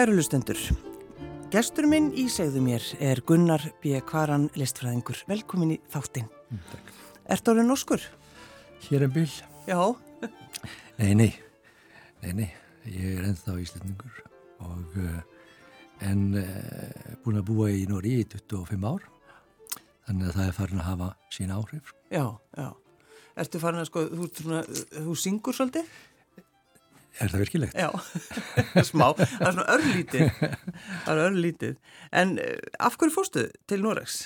Kæru lustendur, gestur minn í segðu mér er Gunnar B. Kvaran listfræðingur. Velkomin í þáttinn. Mm, takk. Ert árið norskur? Hér er bil. Já. nei, nei, nei, nei, ég er ennþá íslendingur og uh, en uh, búin að búa í Nóri í 25 ár þannig að það er farin að hafa sína áhrif. Já, já. Ertu farin að sko, þú, þú syngur svolítið? Er það virkilegt? Já, smá, það er svona örlítið, það er örlítið. En eh, af hverju fórstu til Noregs?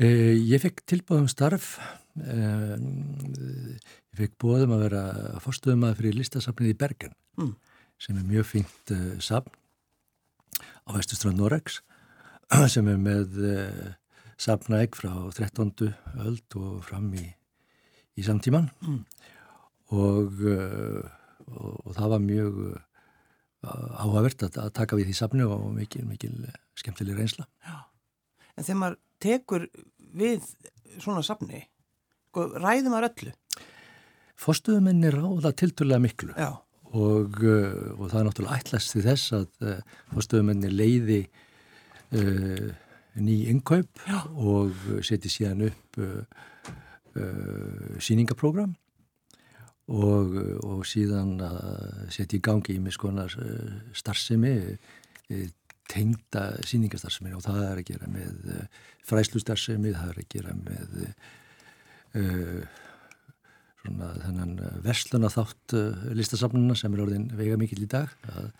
Eh, ég fekk tilbúðum starf, eh, ég fekk bóðum að vera fórstuðum að fyrir listasafnið í Bergen, mm. sem er mjög fínt safn á vestustrand Noregs, sem er með safnaegg frá 13. öld og fram í, í samtíman. Mm. Og uh, og, og það var mjög uh, áhugavert að, að taka við því safnu og mikil, mikil uh, skemmtileg reynsla. Já. En þegar maður tekur við svona safni, sko, ræðum maður öllu? Fórstuðumenni ráða tilturlega miklu og, uh, og það er náttúrulega ætlast því þess að uh, fórstuðumenni leiði uh, ný innkaup Já. og seti síðan upp síningaprógram og, og síðan að setja í gangi í miskonar eh, starfsemi eh, tengda síningastarfsemi og það er að gera með fræslustarfsemi, það er að gera með uh, svona þennan versluna þátt uh, listasafnuna sem er orðin vega mikill í dag. Að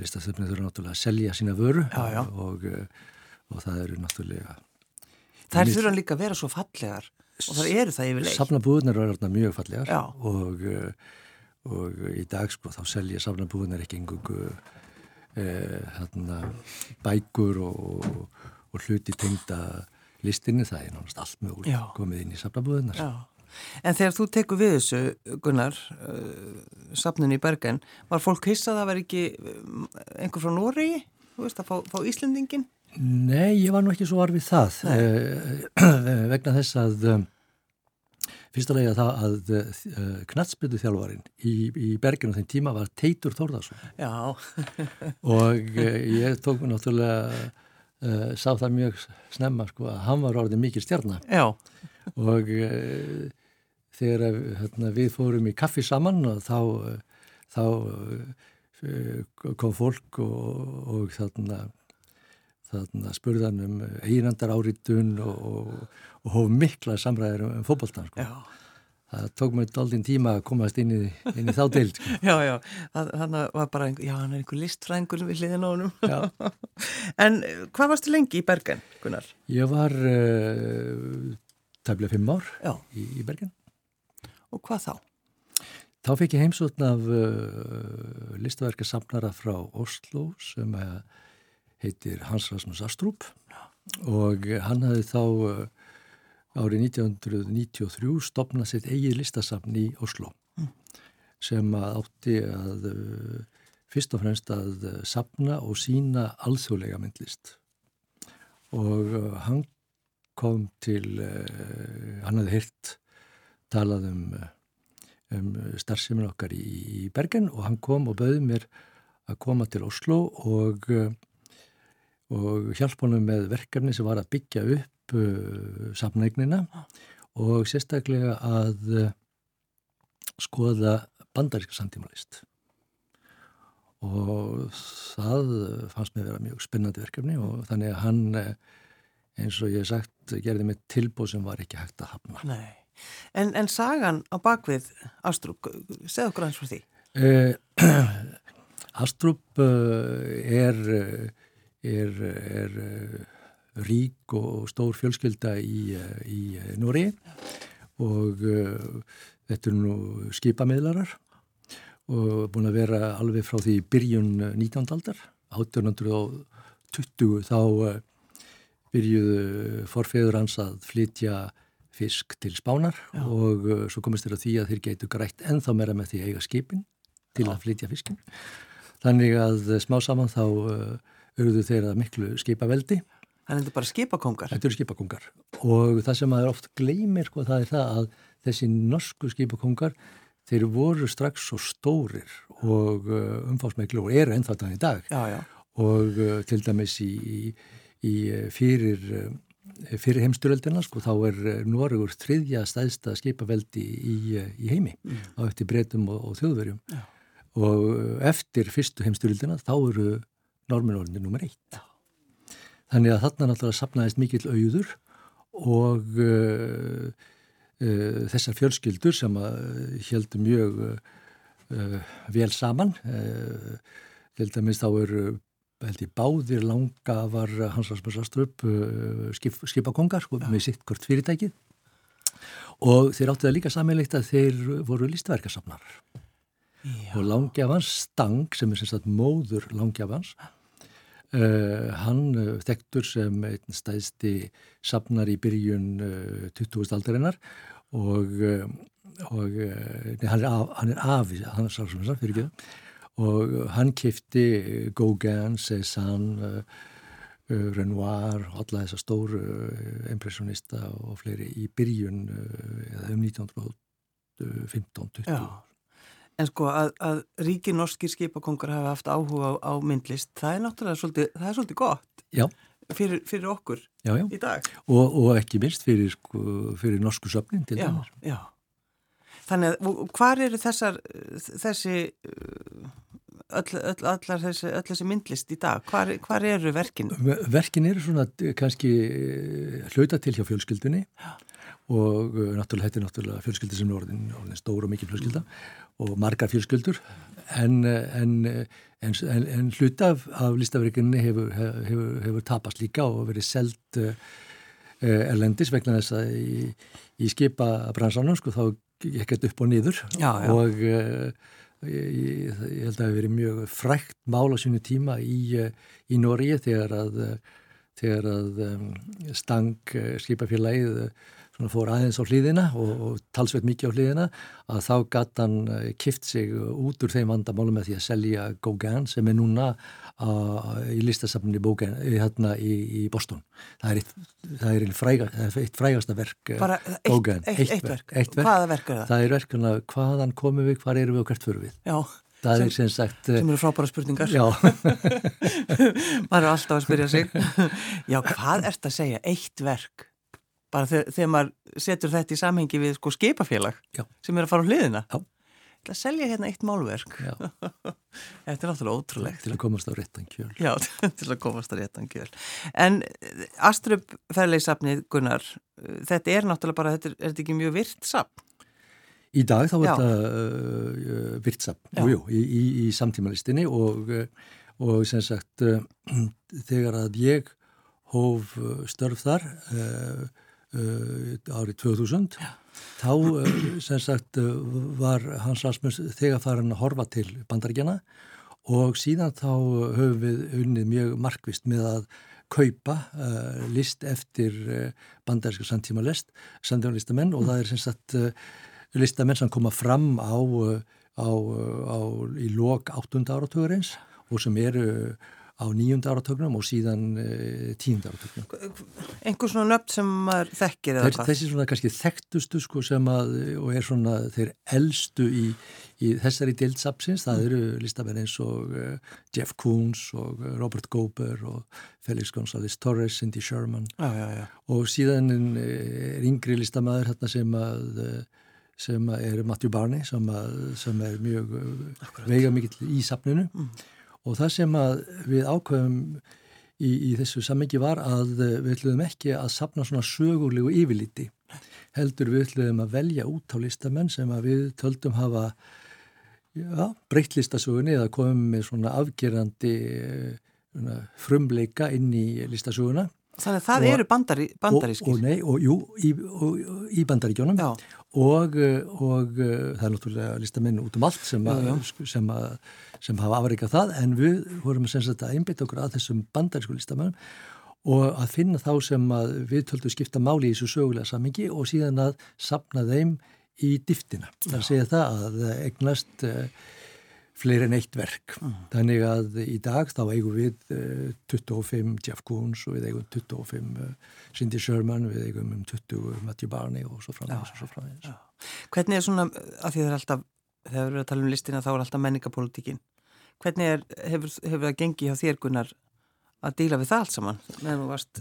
listasafnuna þurfa náttúrulega að selja sína vöru já, já. Og, og það eru náttúrulega Það þurfa líka að vera svo fallegar og það eru það yfirleitt. Safnabúðunar eru mjög fallegar og, eh, og í dag sko þá selja safnabúðunar ekki engungu eh, hérna, bækur og, og hluti tengda listinni, það er náttúrulega allt mjög komið inn í safnabúðunar Já. En þegar þú tekur við þessu, Gunnar, uh, safnun í Bergen, var fólk hissað að það var ekki einhver frá Nóri, þú veist, að fá, fá Íslendingin? Nei, ég var nú ekki svo varfið það. Uh, vegna þess að um, fyrsta lega það að uh, knatsbyttu þjálfarin í, í Berginu þeim tíma var Teitur Þórðarsson og uh, ég tók mér náttúrulega sá það mjög snemma sko að hann var orðin mikil stjarnar og þegar hérna, við fórum í kaffi saman og þá, þá kom fólk og, og þarna þarna spurðan um einandar áritun og, og hóf mikla samræðir um fókbaltan sko. það tók mér doldinn tíma að komast inn í, inn í þá deild sko. Já, já, þannig var bara já, hann er einhver listfræðingur við hliðin á hann En hvað varstu lengi í Bergen, Gunnar? Ég var uh, tæmlega fimm ár í, í Bergen Og hvað þá? Þá fekk ég heimsotn af uh, listverkarsamnara frá Oslo sem að heitir Hans Rasmus Astrup og hann hafði þá uh, árið 1993 stopnað sitt eigið listasafn í Oslo mm. sem átti að uh, fyrst og fremst að uh, sapna og sína alþjóðlega myndlist og hann kom til, hann hafði hirt talað um, um starfsemin okkar í, Bergen og hann kom og bauði mér að koma til Oslo og og hjálp honum með verkefni sem var að byggja upp uh, samnægnina og sérstaklega að uh, skoða bandaríska samtímalist. Og það fannst mig að vera mjög spennandi verkefni og þannig að hann uh, eins og ég hef sagt gerði mig tilbúð sem var ekki hægt að hafna. Nei, en, en sagan á bakvið Astrup, segð okkur aðeins frá því. Uh, Astrup uh, er er, er eh, rík og stór fjölskylda í, eh, í eh, Nóri og uh, þetta er nú skipamiðlarar og búin að vera alveg frá því byrjun 19. aldar 1820 þá uh, byrjuðu forfeður hans að flytja fisk til spánar Já. og uh, svo komist þér að því að þeir geitu grætt ennþá meira með því að eiga skipin til Já. að flytja fiskin þannig að smá saman þá auðvitað þeirra miklu skipaveldi. Þannig að þetta er bara skipakongar? Þetta eru skipakongar og það sem maður oft gleymir sko það er það að þessi norsku skipakongar þeir voru strax svo stórir og uh, umfásmiklu og eru ennþá þannig í dag já, já. og uh, til dæmis í, í, í fyrir, uh, fyrir heimsturöldina sko þá er Noregur þriðja stæðsta skipaveldi í, í heimi mm. á eftir breytum og, og þjóðverjum já. og eftir fyrstu heimsturöldina þá eru norminórnir nummer eitt. Þannig að þarna náttúrulega sapnaðist mikill auður og uh, uh, þessar fjölskyldur sem heldur mjög uh, vel saman til dæmis þá eru held ég báðir langa var Hans Rasmus Astrup skip, skipakongar sko, með sitt hvort fyrirtækið og þeir áttu það líka saminleikt að þeir voru listverkarsafnar og langjafans Stang sem er sagt móður langjafans Uh, hann uh, þekktur sem einn stæðsti sapnar í byrjun uh, 20. aldarinnar og, og nei, hann er af, hann er afi, hann er sálsumins fyrir ekki og hann kifti Gauguin, Cézanne Renoir, alla þessa stóru impressionista og fleiri í byrjun eða um 1915-20 En sko að, að ríki norskir skipakongur hafa haft áhuga á, á myndlist, það er náttúrulega svolítið, það er svolítið gott fyrir, fyrir okkur já, já. í dag. Og, og ekki minst fyrir, sko, fyrir norsku söfnin til dæmis. Já, já. Þannig að hvar eru þessar, þessi, öll, öll, allar þessi, öll þessi myndlist í dag? Hvar eru verkin? Verkin eru svona kannski hlauta til hjá fjölskyldunni. Já og uh, náttúrulega þetta er náttúrulega fjölskyldi sem er orðin, orðin stór og mikil fjölskylda og margar fjölskyldur en, en, en, en hlut af, af listaverkinni hefur, hefur, hefur tapast líka og verið selgt uh, erlendis vegna þess að í, í skipa bransanum sko þá gekk þetta upp og niður já, já. og uh, ég, ég held að það hefur verið mjög frækt mál á sínu tíma í, í Nóriði þegar að, þegar að um, stang skipafélagið fór aðeins á hlýðina og, og talsveit mikið á hlýðina að þá gatt hann eh, kift sig út úr þeim vandamálum með því að selja Gauguin sem er núna uh, í listasafninni Bógen hérna í, í Boston. Það er eitt, það er fræga, eitt frægasta verk eh, Bara Gauguin. Eitt, eitt, eitt, verk. eitt verk. Hvaða verk er það? Það er verkuna hvaðan komum við, hvað eru við og hvert fyrir við. Já. Það sem, er sem sagt... Sem eru frábæra spurningar. Já. Maður er alltaf að spyrja sig. Já, hvað ert að segja? Eitt verk? Bara þegar, þegar maður setur þetta í samhengi við sko skipafélag Já. sem er að fara á hliðina. Já. til að selja hérna eitt málverk. Þetta er náttúrulega ótrúlegt. Til að komast á réttan kjöl. Já, til að komast á réttan kjöl. En Astrup ferleisafnið Gunnar, þetta er náttúrulega bara þetta er, er þetta ekki mjög virt sapn? Í dag þá er þetta uh, virt sapn, jújú, í, í, í samtímalistinni og, og sem sagt uh, þegar að ég hóf störf þar Uh, árið 2000 Já. þá uh, sem sagt uh, var Hans Rasmus þegar farin að horfa til bandaríkjana og síðan þá höfum við unnið mjög markvist með að kaupa list eftir bandaríska samtíma list, samtíma listamenn og það er sem sagt listamenn sem koma fram á, á, á í lok 8. áratugurins og sem eru á nýjunda áratögnum og síðan e, tíunda áratögnum. Einhver svona nöfn sem maður þekkir eða hvað? Þessi svona kannski þekktustu sko sem að og er svona þeir eldstu í, í þessari deildsapsins, það eru listamenn eins og uh, Jeff Koons og uh, Robert Gober og Felix González Torres, Cindy Sherman já, já, já. og síðan er yngri listamæður hérna sem að sem er Matthew Barney sem, að, sem er mjög veiga mikill í sapninu mm og það sem við ákveðum í, í þessu sammengi var að við ætluðum ekki að sapna svona sögulegu yfirliti heldur við ætluðum að velja út á listamenn sem við töldum hafa ja, breytt listasögunni eða komum með svona afgerandi svona, frumleika inn í listasöguna Þannig að það og, eru bandari, bandarískir. Og, og nei, og jú, í, í bandaríkjónum og, og það er náttúrulega listamenn út um allt sem, já, já. Að, sem, að, sem hafa afreikað það en við vorum að einbita okkur að þessum bandarísku listamennum og að finna þá sem við töldum skipta máli í þessu sögulega samingi og síðan að sapna þeim í diftina. Það segja það að eignast fleiri en eitt verk. Mm. Þannig að í dag þá eigum við uh, 25 Jeff Koons og við eigum 25 uh, Cindy Sherman, við eigum um 20 Matthew Barney og svo framvegis og svo framvegis. Hvernig er svona, að því það er alltaf þegar við erum að tala um listina þá er alltaf menningapolítikin. Hvernig er, hefur, hefur það gengið hjá þér Gunnar að díla við það allt saman meðan þú varst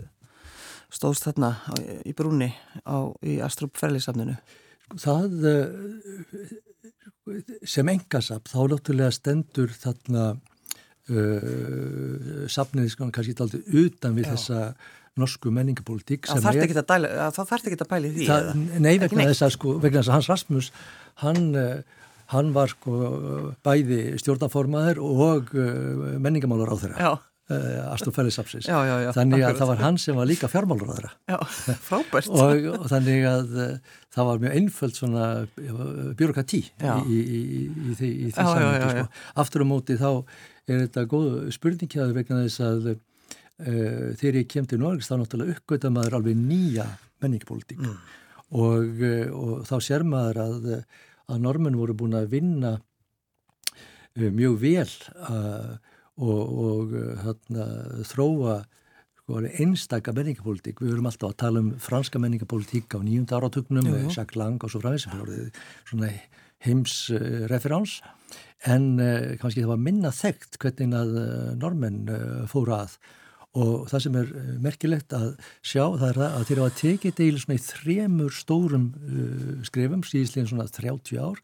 stóðst þarna í brúni á, í Astrup ferðlisafninu? Það sem engasap þá náttúrulega stendur þarna uh, safnið kannski aldrei utan við Já. þessa norsku menningapólitík Það þarf ekki að bæli því? Það, nei, vegna þess að sko, vegna þess að Hans Rasmus hann, uh, hann var sko bæði stjórnaformaður og uh, menningamálar á þeirra uh, Astofælisapsis þannig að það var hann sem var líka fjármálur á þeirra Já, frábært. Og, og þannig að uh, það var mjög einföld svona byråkrati í, í, í, í því, saman sko. aftur á móti þá er þetta góð spurningkjaður vegna þess að uh, þegar ég kem til Norges þá náttúrulega uppgötta maður alveg nýja menningpolítik mm. og, og þá sér maður að, að normenn voru búin að vinna mjög vel og, og hérna, þróa sko, einstaka menningapolítik. Við höfum alltaf að tala um franska menningapolítik á nýjunda áratögnum, Jacques Lang og svo frá þessi svona heimsreferáns. En uh, kannski það var minna þekkt hvernig að uh, normenn uh, fóru að. Og það sem er merkilegt að sjá það er að þeir hafa tekið deil svona í þremur stórum skrifum síðislegin svona 30 ár.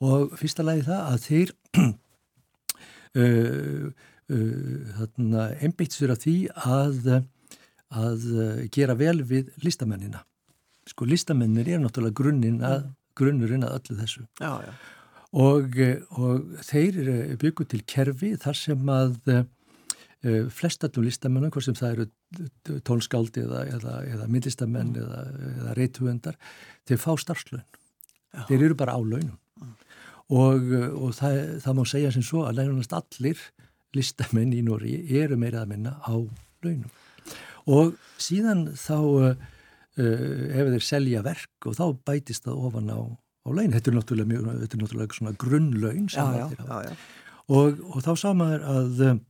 Og fyrsta lagi það að þeir þarna einbeitt sér af því að að gera vel við listamennina sko listamennir er náttúrulega grunninn að grunnurinn að öllu þessu já, já og, og þeir byggu til kerfi þar sem að uh, flestatum listamennum, hvort sem það eru tónskáldi eða, eða, eða millistamenn mm. eða, eða reytuvendar, þeir fá starfslögn. Þeir eru bara á launum. Og, og það, það má segja sem svo að lænunast allir listamenn í Nóri eru meirað að minna á launum. Og síðan þá uh, ef þeir selja verk og þá bætist það ofan á á laun. Þetta er náttúrulega, mjög, þetta er náttúrulega svona grunnlaun sem já, já, já, og, og þá sá maður að, að,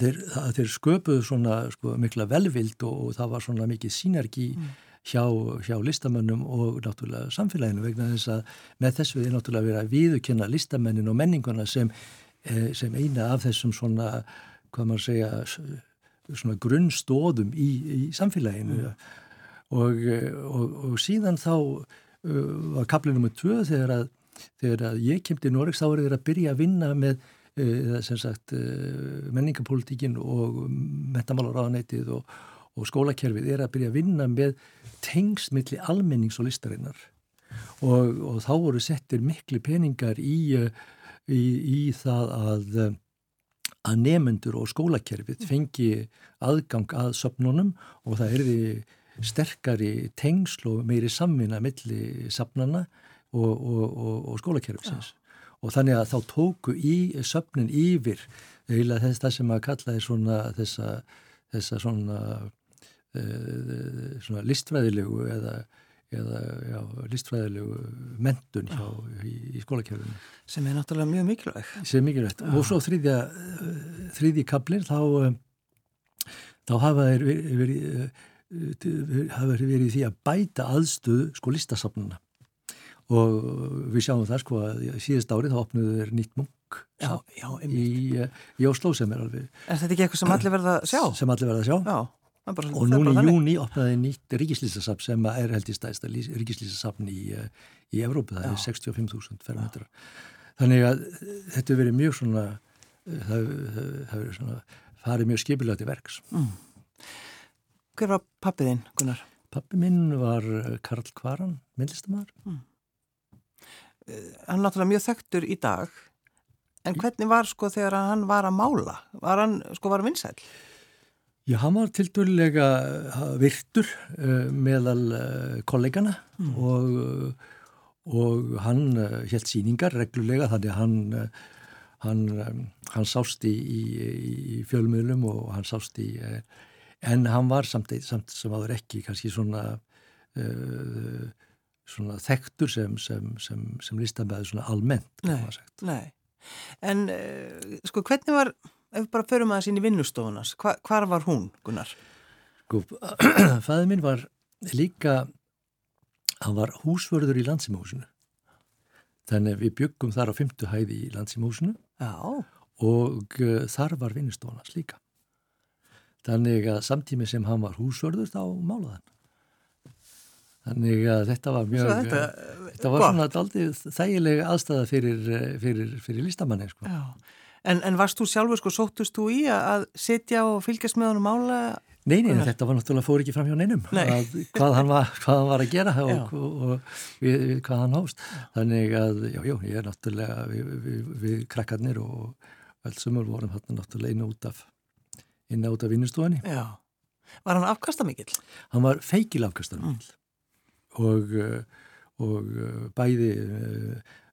þeir, þeir sköpuðu svona sko, mikla velvild og, og það var svona mikið sínergi mm. Hjá, hjá listamönnum og náttúrulega samfélaginu vegna þess að með þessu er náttúrulega verið að viðukynna listamennin og menninguna sem, eh, sem eina af þessum svona, hvað maður segja, svona grunnstóðum í, í samfélaginu mm. og, og, og síðan þá Uh, var kaplið nummið tvö þegar að, þegar að ég kemdi í Noreg þá var þeir að byrja að vinna með uh, sagt, uh, menningapolítikin og metamálaráðanætið og, og skólakerfið er að byrja að vinna með tengsmiðli almennings og listarinnar. Og, og þá voru settir miklu peningar í, í, í það að að nefendur og skólakerfið fengi aðgang að söpnunum og það er því sterkari tengsl og meiri samvinna milli safnana og, og, og, skólakerfisins. Og þannig að þá tóku í söfnin yfir eða þess það sem að kalla er svona þessa, þessa svona, svona listfræðilegu eða, eða já, listfræðilegu mentun hjá, í, í skólakerfinu. Sem er náttúrulega mjög mikilvægt sem er mikilvægt. Já. og svo þrýðja þrýðji kaplinn þá þá hafa þeir verið veri, hafa verið því að bæta aðstöðu sko listasafnuna og við sjáum það sko að síðast árið þá opnuðu þeir nýtt munk já, já, í, í Ósló sem er alveg Er þetta ekki eitthvað sem allir verða að sjá? Sem allir verða að sjá. Já, bara, og núna í júni opnaði nýtt ríkislýsasafn sem er held í stæðsta ríkislýsasafn í, í Evrópu, það er 65.000 fermetrar þannig að þetta hefur verið mjög svona það hefur svona farið mjög skipilagt í verks mm. Hver var pappið þinn, Gunnar? Pappið minn var eh, Karl Kvaran, myndlistamæður. Mm. Eh, hann er náttúrulega mjög þekktur í dag, en hvernig var sko þegar hann var að mála? Var hann sko var vinsæl? Já, hann var til dörlega eh, virtur uh, meðal uh, kollegana mm. og, og hann held síningar reglulega þannig að hann, hann, hann sást í, í, í fjölmiðlum og hann sást í en hann var samt, samt sem aður ekki kannski svona uh, svona þekktur sem, sem, sem, sem listamæður svona almennt Nei, nei. En uh, sko hvernig var, ef bara förum aðeins inn í vinnustofunas, hva, hvar var hún Gunnar? Sko, fæðið minn var líka hann var húsvörður í landsimhúsinu þannig við byggum þar á fymtu hæði í landsímhúsinu Já, og uh, þar var vinnustofans líka þannig að samtími sem hann var húsvörður þá málaði hann þannig að þetta var mjög Svo þetta, þetta var gott. svona daldið þægilega aðstæða fyrir, eh, fyrir, fyrir listamanni sko. Já. En, en varst þú sjálfur sko, sóttust þú í að, sitja og fylgjast með honum mála? Nei, nei, þetta var náttúrulega fór ekki fram hjá neinum Nei. að, hvað, hann var, hvað hann var að gera og, og, og við, við, hvað hann hóst þannig að, já, já, ég er náttúrulega við, við, við krakkarnir og öll sumur vorum hann náttúrulega inn og út af inn og út af vinnustofunni Já. Var hann afkasta mikill? hann var feikil afkastar Mm. og, og uh, bæði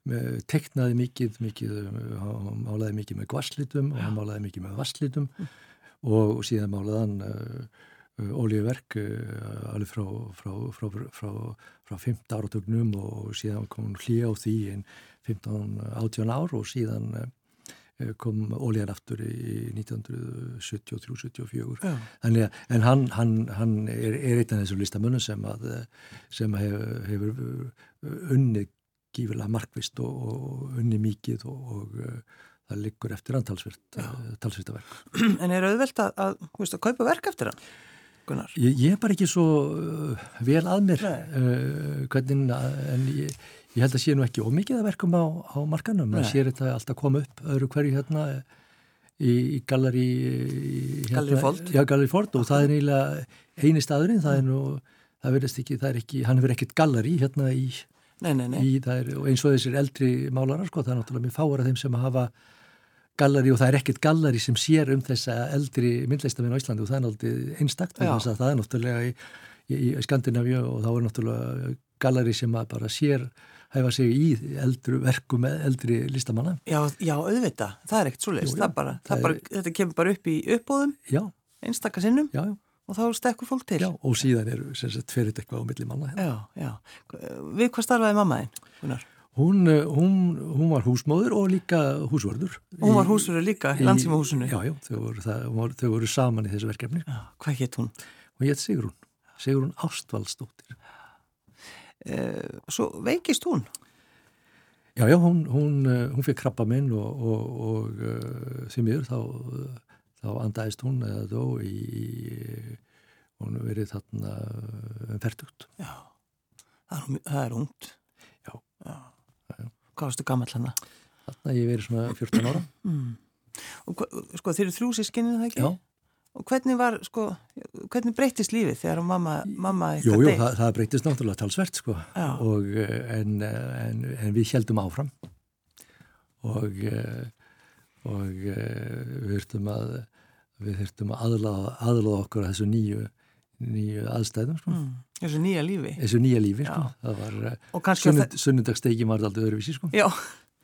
með, teknaði mikið, mikið uh, hann málaði mikið með gvasslitum og hann málaði mikið með vasslitum og síðan málaði hann uh, olíuverk uh, alveg frá, frá, frá, frá, frá 15 áratögnum og síðan kom hann hlýja á því en 15-18 ár og síðan kom olíjan aftur í 1973-74 Já. Þannig að, en hann, hann, hann er, er einn af þessum listamönnum sem að, sem að hefur, unnið gífilega markvist og, og unnið mikið og, og uh, það liggur eftir hann talsvirt, uh, talsvirtaverk. En er auðvelt að, að, að kaupa verk eftir hann? Gunnar? Ég, ég er bara ekki svo uh, vel að mér uh, hvernig, en ég, ég held að sé nú ekki ómikið að verkum á, á markanum. Það sér þetta alltaf koma upp öðru hverju hérna í, í galleri í, hérna, Fold. Já, Gallerí Fold og það er eiginlega eini staðurinn, það er nú það verðist ekki, það er ekki, hann hefur ekkert galleri hérna í, Nei, nei, nei. í er, og eins og þessir eldri málarar sko, það er náttúrulega mér fáar af þeim sem hafa galleri og það er ekkert galleri sem sér um þessa eldri myndleistamenn á Íslandi og það er náttúrulega einstakt það er náttúrulega í, í, í Skandinavíu og þá er náttúrulega galleri sem bara sér hæfa sig í eldru verkum með eldri listamanna. Já, já, auðvitað. Það er ekkert svo bara, þetta kemur bara upp í uppbóðum, Já, einstaka sinnum já, já, og þá stekkur fólk til. já og síðan eru ferit eitthvað á milli manna. hérna. Já, já. Við hvað starfaði mamma þinn, Gunnar? Hún, eh, hún, hún var húsmóður og líka húsvörður. Hún var húsverður líka landsímahúsinu. Já, já, þau voru, það, hún þau voru saman í þessu verkefni. Já, hvað hétt hún? og ég heit Sigrún, Sigrún Ástvaldsdóttir. Eh, svo veikist hún. Já, já, hún, hún, eh, hún fikk krabba minn og, og, og uh, því miður þá, þá andaðist hún eða þó í, hún hefur verið þarna um ferdugt. Já, það er, ungt. Já. já. Hvað varstu gammal hana? Þarna ég verið svona 14 ára. Mm. Og sko, þeir eru þrjú sískinni það ekki? Já, Og hvernig var, sko, hvernig breytist lífið þegar mamma, mamma jú, eitthvað jú, deyr? það, það breytist náttúrulega talsvert sko Já. og, eh, en, en, en við heldum áfram og, eh, og eh, við þurftum að við þurftum að aðlaða, aðlaða okkur að þessu nýju, nýju aðstæðum sko. Mm. Þessu nýja lífi. þessu nýja lífi sko. Já. það var eh, sunnund, sunnundagstegin var aldrei öðruvísi sko. Já,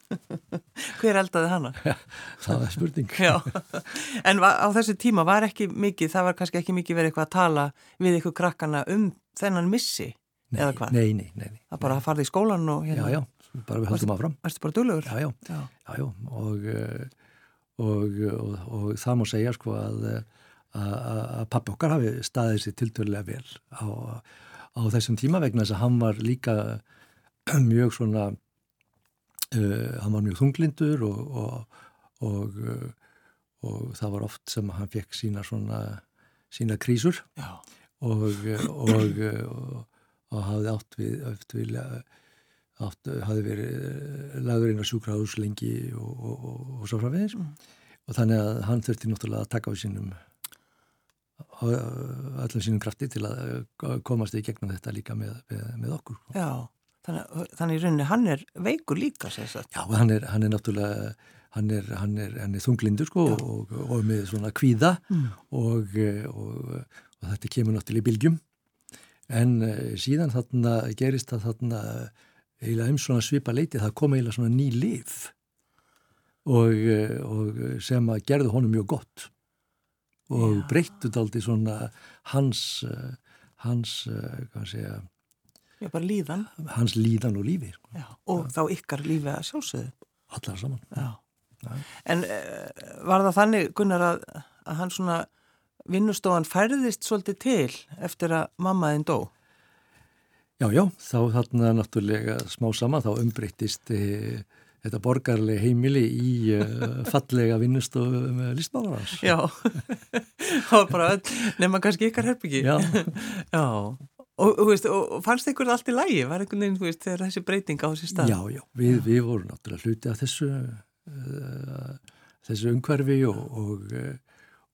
hver eldaði hana? það var spurning Já, en á þessu tíma var ekki mikið, það var kannski ekki mikið verið eitthvað að tala við ykkur krakkana um þennan missi, nei, eða hvað? nei, nei, nei, nei. Það bara fara í skólan og já, hérna, já, bara við höldum áfram varstu bara duglegur? já, já, Já. já, já. Og, eh, og, og, og það má segja sko að að að pappi okkar hafi staðið sér tiltölulega vel á, á þessum tíma vegna þess að hann var líka mjög svona uh, hann var mjög þunglindur og og, og, og það var oft sem hann fekk sína svona sína krísur. Já, og, og, og, og hafði átt við, átt við átt, hafði verið lagður inn á sjúkrahús lengi og, og, og, og svo framvegis Mm. og þannig að hann þurfti náttúrulega að taka á sínum öllum sínum krafti til að komast í gegnum þetta líka með, með, með okkur. já, þannig, þannig í rauninni hann er veikur líka, sér sagt. Já, hann er, hann er náttúrulega hann er, hann er, hann er þunglindur sko og, og með svona kvíða Mm. og, og, og þetta kemur náttúrulega í bylgjum en síðan þarna gerist það þarna eiginlega um svona svipa leiti það kom eiginlega svona ný lif og, uh, og sem að gerðu honum mjög gott og Já. breyttu daldi svona hans uh, hans, uh, hvað segja Já, bara líðan. hans líðan og lífi sko. Já, og þá ykkar lífi að sjálfsögðu. allar saman Já. Já. En uh, var það þannig, Gunnar, að, að hann svona vinnustofan færðist svolítið til eftir að mammaðinn dó? Já, já, þá þarna náttúrulega smá sama þá umbreyttist e, þetta borgarlega heimili í e, fallega vinnustofu með listmálarans. Já, það var bara nefna kannski ykkar herbyggi. Já. já, og, veist, og fannst ykkur allt í lægi? Var einhvern veginn, þú veist, þegar þessi breyting á þessi stað? Já, já, við, já. við vorum náttúrulega hluti af þessu, þessu umhverfi og, og,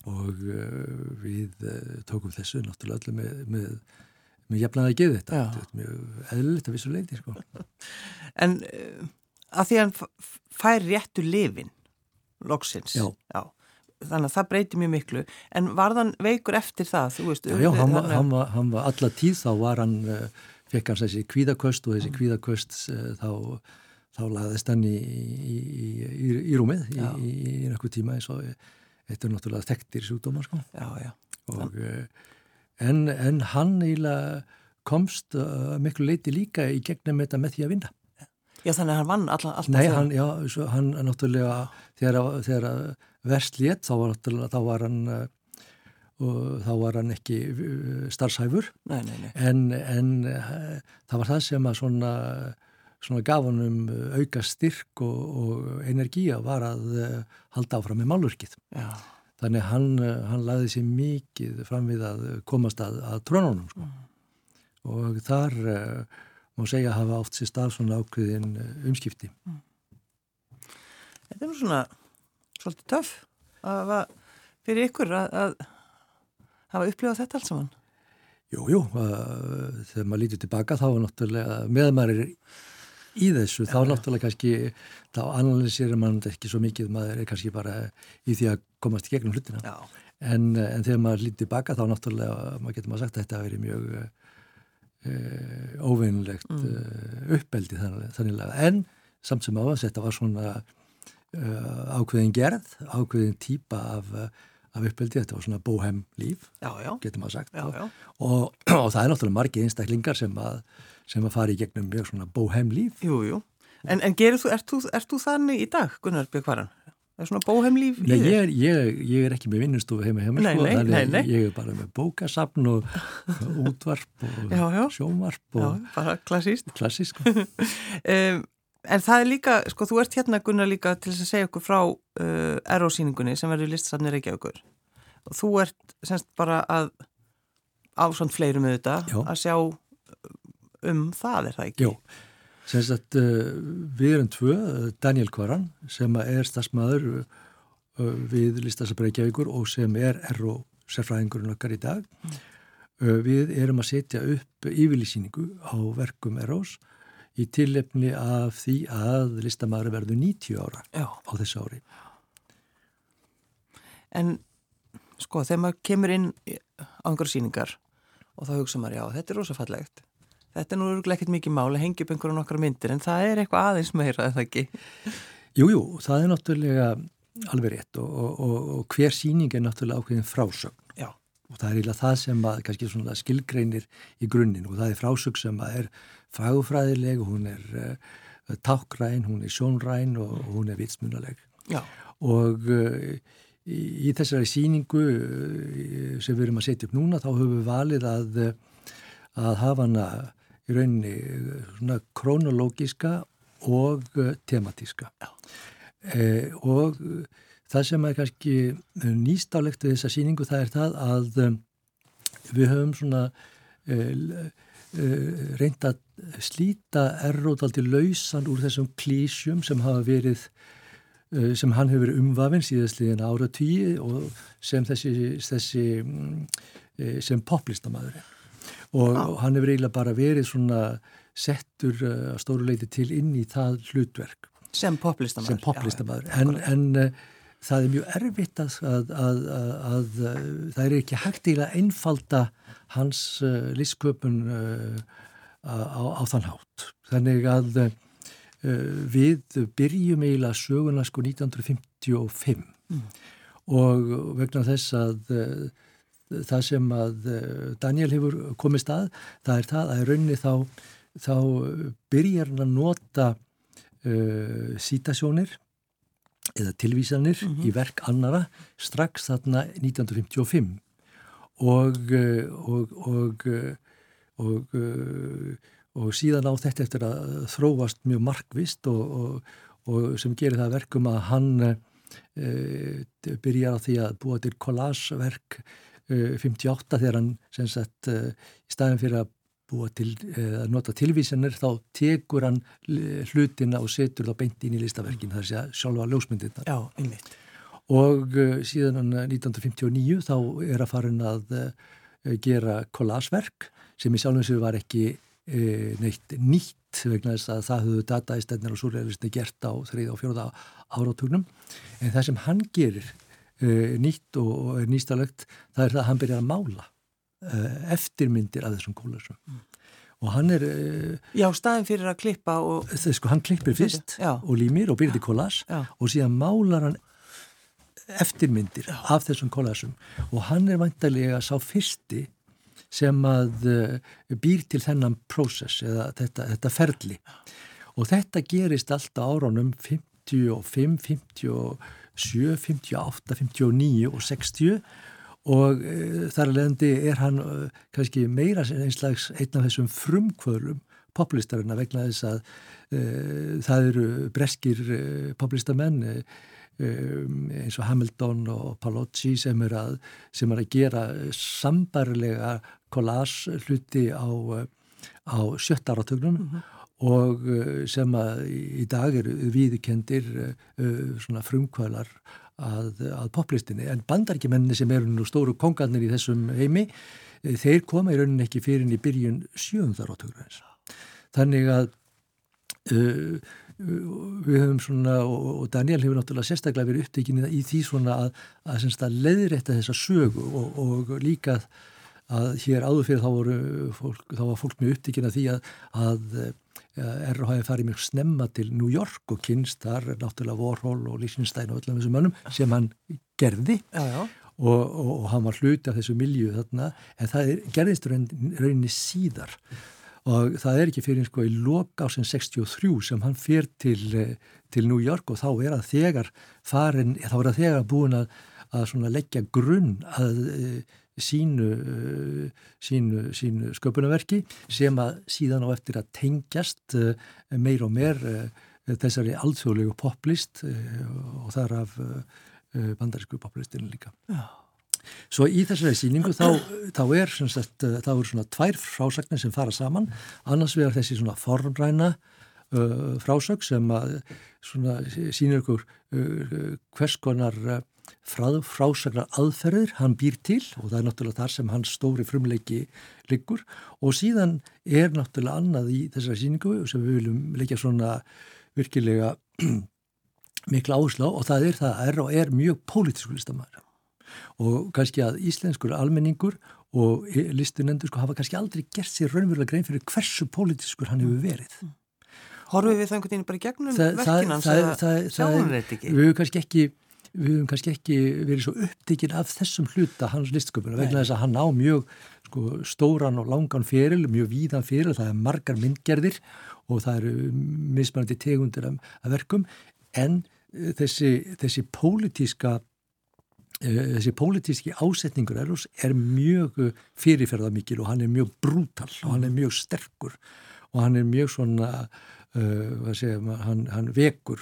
og uh, við uh, tókum þessu náttúrulega allir með, með mér jafnaði að geða þetta þetta er mjög eðlilegt að vissu leiti sko. En uh, að því að hann fær réttu lifin loksins já. Já. þannig að það breyti mjög miklu en var þann veikur eftir það? Veist, já, já, hann var, hann, var, hann var alla tíð þá var hann uh, fekk hans þessi kvíðaköst og þessi mm. kvíðaköst uh, þá, þá laðist hann í, í, í, í rúmið í einhverjum tíma eins og þetta er náttúrulega þekktir sjúkdómar sko. og en, en hann komst uh, miklu leiti líka í gegnum þetta með því að vinna. Já þannig að hann vann alltaf Nei, hann, já, svo, hann náttúrulega þegar, þegar verst létt þá var, þá var hann uh, þá var hann ekki uh, starfshæfur nei, nei, nei. en, en uh, það var það sem að svona, svona gaf hann um auka styrk og, og energía var að uh, halda áfram með málurkið. Já. Þannig hann, eh, hann laði sér mikið fram við að komast að, að trónunum sko. mm. og þar uh, má segja að hafa oft sér stað svona ákveðin umskipti. Mm. Þetta er nú svona svolítið töff að fyrir ykkur að, að hafa upplifað þetta alls saman. Jú, jú, þegar maður lítið tilbaka þá er náttúrulega meðan maður er í þessu, þá náttúrulega kannski þá analýsir mann ekki svo mikið maður er kannski bara í því að komast í gegnum hlutina. En, en þegar maður lítið baka þá náttúrulega maður getur maður sagt að þetta að veri mjög uh, eh, óvinnlegt mm. uh, uppeldi þannig að en samt sem áðans þetta var svona uh, ákveðin gerð, ákveðin típa af, af uppeldi, þetta var svona bóhem líf, já, já. getur maður sagt. Já, og, og það er náttúrulega margir einstaklingar sem að sem að fara í gegnum mjög svona bóheimlíf. Jú, jú. En, en þú, ert, þú, ert þú þannig í dag, Gunnar Björkvaran? Er svona bóheimlíf í þér? Nei, ég, ég, ég er ekki með vinnustofu heima heima, sko. Nei, nei, nei. Ég er bara með bókasapn og útvarp og já, já. sjómarp. Og já, bara klassíst. Klassíst, sko. um, en það er líka, sko, þú ert hérna, Gunnar, líka til þess að segja okkur frá uh, erosýningunni sem verður listasafnir ekki okkur. Þú ert, semst, bara að á svona fleirum auðvitað, að sjá um það, er það ekki? Jó, sem sagt uh, við erum tvö, Daniel Kvaran sem er stafsmæður uh, við Listasabrækjavíkur og sem er erro sérfræðingurinn okkar í dag mm. við erum að setja upp yfirlýsningu á verkum erros í tillefni af því að listamæður verður 90 ára Já. á þessu ári En sko, þegar maður kemur inn á einhverju síningar og þá hugsa maður, já, þetta er rosafallegt þetta er nú ekkert mikið máli, hengi upp einhverjum okkar myndir en það er eitthvað aðeins meira, er það ekki? Jújú, jú, það er náttúrulega alveg rétt og, og, og, og hver síning er náttúrulega ákveðin frásögn Já. og það er eiginlega það sem að kannski svona skilgreinir í grunninn og það er frásögn sem að er fagufræðileg, hún er uh, tákræn, hún er sjónræn og hún er vitsmunaleg Já. og uh, í, í þessari síningu uh, sem við erum að setja upp núna þá höfum við valið að, að hafa hana í rauninni svona krónológiska og eh, tematíska. Eh, og það sem er kannski nýstálegt við þessa síningu það er það að við höfum svona eh, eh, reynd að slíta erróðaldi lausan úr þessum klísjum sem hafa verið eh, sem hann hefur verið umvafinn síðastliðin ára tíu og sem þessi, þessi mm, eh, sem poplistamæðurinn og ah. hann hefur eiginlega bara verið svona settur uh, að stóru leiti til inn í það hlutverk sem poplistamæður, poplistamæður. en, en uh, það er mjög erfitt að, að, að, að uh, það er ekki hægt að einfalda hans uh, lífsköpun uh, á, á þann hátt þannig að uh, við byrjum eiginlega söguna sko 1955 mm. og vegna þess að það sem að eh, Daniel hefur komist að, það er það að í rauninni þá, þá byrjar hann að nota uh, sítasjónir eða tilvísanir mm -hmm. í verk annara strax þarna 1955 og, og, og, og, og síðan á þetta eftir að þróast mjög markvist og, og sem gerir það verkum að hann e, byrjar á því að búa til kollásverk 58 þegar hann sem sagt e, í staðin fyrir að búa til að nota tilvísanir þá tekur hann hlutina og setur það beint inn í listaverkin þar sé að sjálfa ljósmyndirna Já, einmitt. Og síðan 1959 þá er að farin að gera kollásverk sem í sjálfum sér var ekki neitt nýtt vegna þess að það höfðu dataistennir og surrealisti gert á þrið og fjóða árátugnum en það sem hann gerir nýtt og er nýstalegt það er það að hann byrjar að mála uh, eftirmyndir af þessum kólasum mm. og hann er uh, Já, staðin fyrir að klippa og það, sko, hann klippir fyrst Já. og límir og byrjar til kólas og síðan málar hann eftirmyndir Já. af þessum kólasum og hann er vantarlega sá fyrsti sem að býr til þennan prósess eða þetta, þetta ferli og þetta gerist alltaf áraunum 55, 57, 58, 59 og 60 og e, þar að leiðandi er hann e, kannski meira einslags einn af þessum frumkvölum poplistarina vegna þess að e, það eru breskir e, poplistamenn e, e, eins og Hamilton og Palocci sem er að, sem er að gera sambarlega kollás hluti á, á sjöttaratögnum mm -hmm og eh, sem að í dag eru viðkendir eh, svona frumkvælar að, að poplistinni en bandarækjumenni sem eru nú stóru kongarnir í þessum heimi eh, þeir koma í rauninni ekki fyrir í byrjun sjöndar átökur þannig að uh, við höfum svona og Daniel hefur náttúrulega sérstaklega verið upptekinni í því svona að, að, að leiðrætta þessa sögu og, og líka að hér áður fyrir þá, voru, fólk, þá var fólk mjög upptekinna því að Erro hafi farið mjög snemma til New York og kynst þar náttúrulega Warhol og Lichtenstein og öllum þessum mönnum sem hann gerði já, já. Og, og, og hann var hluti af þessu milju þarna en það er, gerðist rauninni síðar og það er ekki fyrir sko í loka ásinn 63 sem hann fyrir til, til New York og þá er að þegar farin, þá er að þegar búin að, að leggja grunn að sínu, sínu, sínu sköpunarverki sem að síðan á eftir að tengjast uh, meir og meir uh, þessari alþjóðlegu poplist og þar af bandarísku poplistinu líka. Já. Svo í þessari síningu þá, þá er sagt, þá er svona tvær frásagnir sem fara saman, annars vegar þessi svona formræna uh, frásög sem að svona sínir ykkur uh, hvers konar uh, frásagnar aðferðir hann býr til og það er náttúrulega þar sem hans stóri frumleiki liggur og síðan er náttúrulega annað í þessari síningu sem við viljum leikja svona virkilega mikla áslá og það er það að er og er mjög pólitísku listamæður og kannski að íslenskur almenningur og listunendur sko hafa kannski aldrei gert sér raunverulega grein fyrir hversu pólitískur hann hefur verið. Horfum við það einhvern veginn bara gegnum verkinans eða sjáum við þetta ekki? Við hefum kannski ekki við höfum kannski ekki verið svo upptikinn af þessum hluta hans listsköpuna vegna þess að hann á mjög sko, stóran og langan feril, mjög víðan feril, það er margar myndgerðir og það eru mismannandi tegundir af, af verkum en uh, þessi, þessi pólitíska uh, þessi pólitíski ásetningur Erlos er mjög fyrirferða mikil og hann er mjög brútal og hann er mjög sterkur og hann er mjög svona uh, segja, hann, hann vekur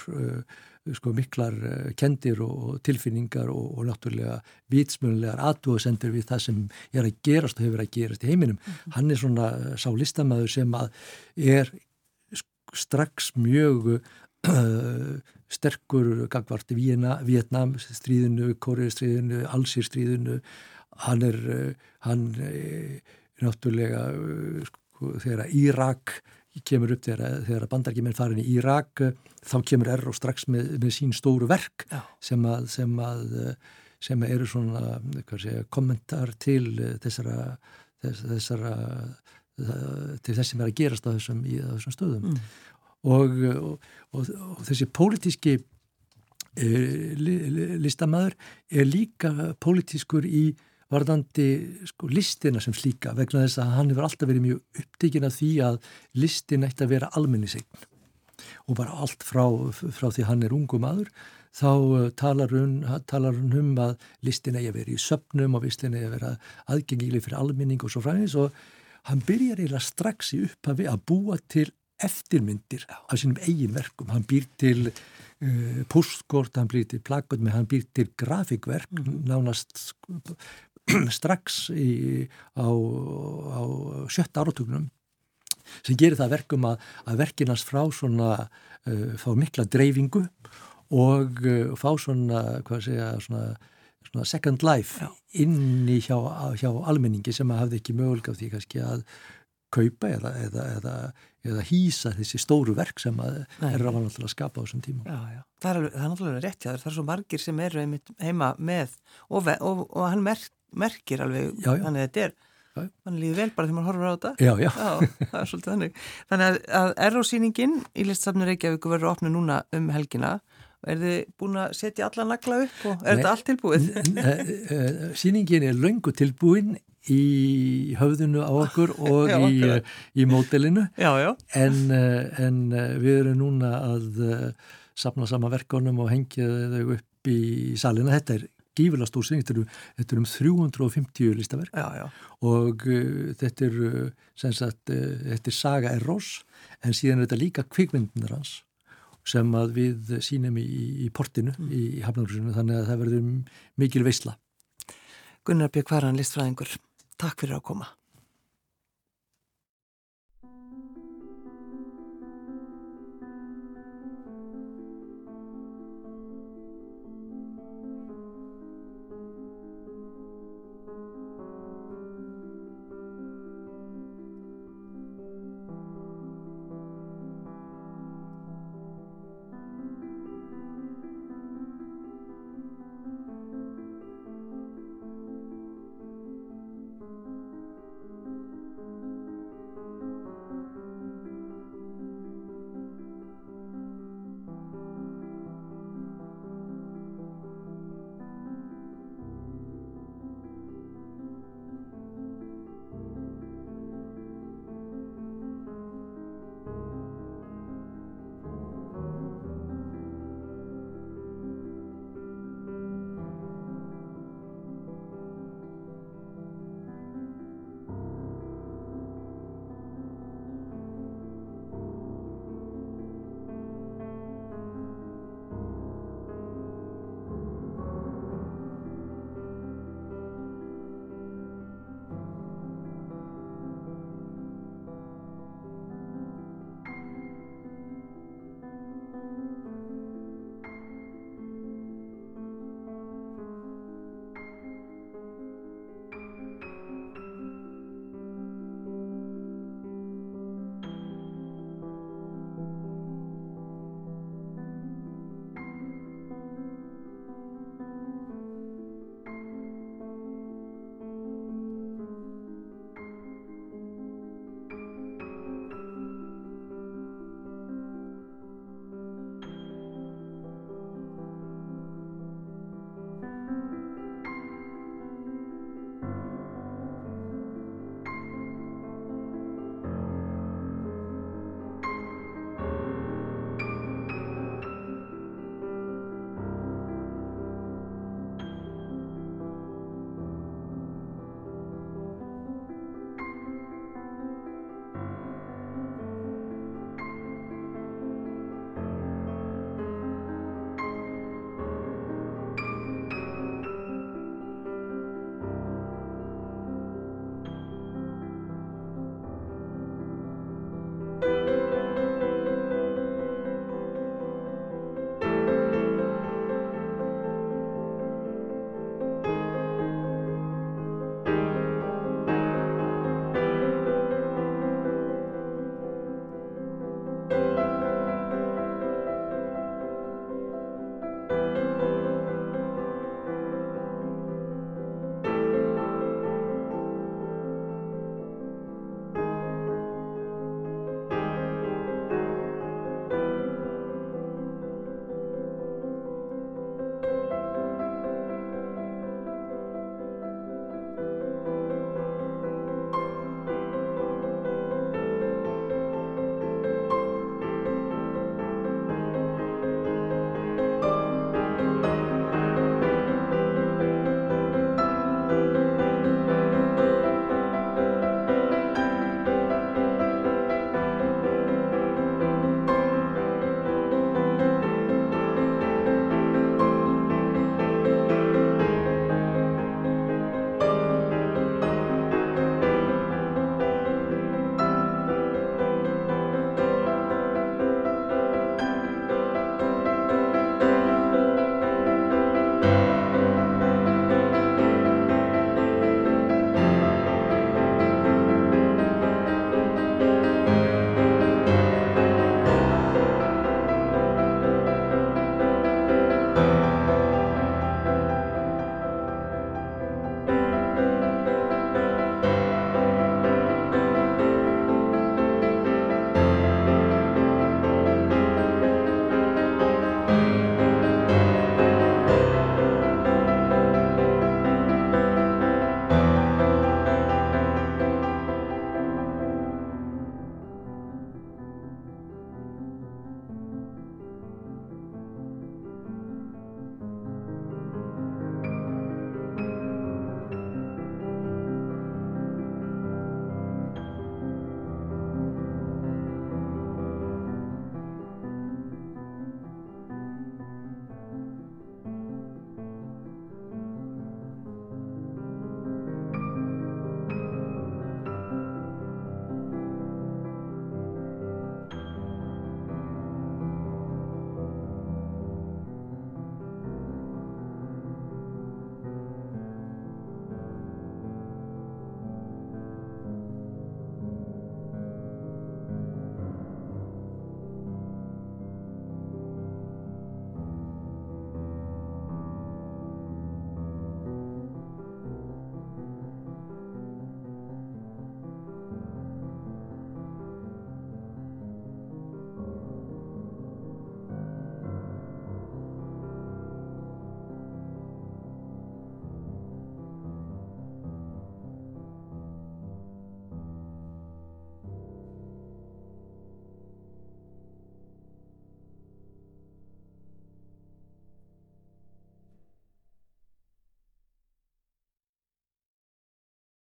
sko miklar eh, kendir og tilfinningar og, og náttúrulega vitsmjölulegar aðdóðsendur við það sem er að gerast og hefur að gerast í heiminum. Mm -hmm. Hann er svona eh, sá listamæður sem að er strax mjög uh, sterkur gagvart Vietnam stríðinu, Kóriði stríðinu, Alsir stríðinu. Hann er, hann er náttúrulega sko, þegar Írak kemur upp þegar, þegar bandargemenn farin í Írak þá kemur Erro strax með, með sín stóru verk sem að, sem að sem eru svona segja, kommentar til þessara, þess, þessara til þess sem er að gerast á þessum, í, á þessum stöðum mm. og, og, og, og þessi pólitíski e, li, listamæður er líka pólitískur í varðandi sko, listina sem slíka vegna þess að hann hefur alltaf verið mjög upptíkin af því að listin ætti að vera almennisegn og bara allt frá, frá því hann er ungum aður þá uh, talar hún, talar hún um að listin eigi að vera í söpnum og listin eigi að vera aðgengileg fyrir almenning og svo fræðis og hann byrjar eiginlega strax í upphafi að búa til eftirmyndir af sínum eigin verkum. Hann býr til uh, postkort, hann býr til plakot með hann býr til grafíkverk mm -hmm. nánast strax í, á, á sjötta áratögnum sem gerir það verkum að, að verkinast frá svona uh, fá mikla dreifingu og uh, fá svona, hvað segja, svona svona second life Já. inni hjá, hjá almenningi sem að hafði ekki möguleika því kannski að kaupa eða, eða, eða, eða hýsa þessi stóru verk sem er að vanlega að skapa á þessum tíma. Já, já. Það er, það er náttúrulega rétt, já, það er svo margir sem eru heima með og, og, og hann merk, merkir alveg, já, já. þannig að þetta er mann líður vel bara þegar mann horfur á þetta já, já. já það er svolítið þannig þannig að, að errósýningin í listsafnur Reykjavík verður opnu núna um helgina Er þið búin að setja alla nagla upp og er Nei, þetta allt tilbúið? Sýningin er löngu tilbúin í höfðinu á okkur og já, í, í mótelinu. En, en við erum núna að sapna sama verkonum og hengja þau upp í salina. Þetta er gífilega stór sýning, þetta, þetta er um 350 listaverk og uh, þetta er, sagt, uh, þetta er Saga Erros en síðan er þetta líka kvikmyndunar hans sem að við sínum í, í portinu mm. í Hafnarhúsinu þannig að það verður mikil veysla. Gunnar Björk Varan, listfræðingur, takk fyrir að koma.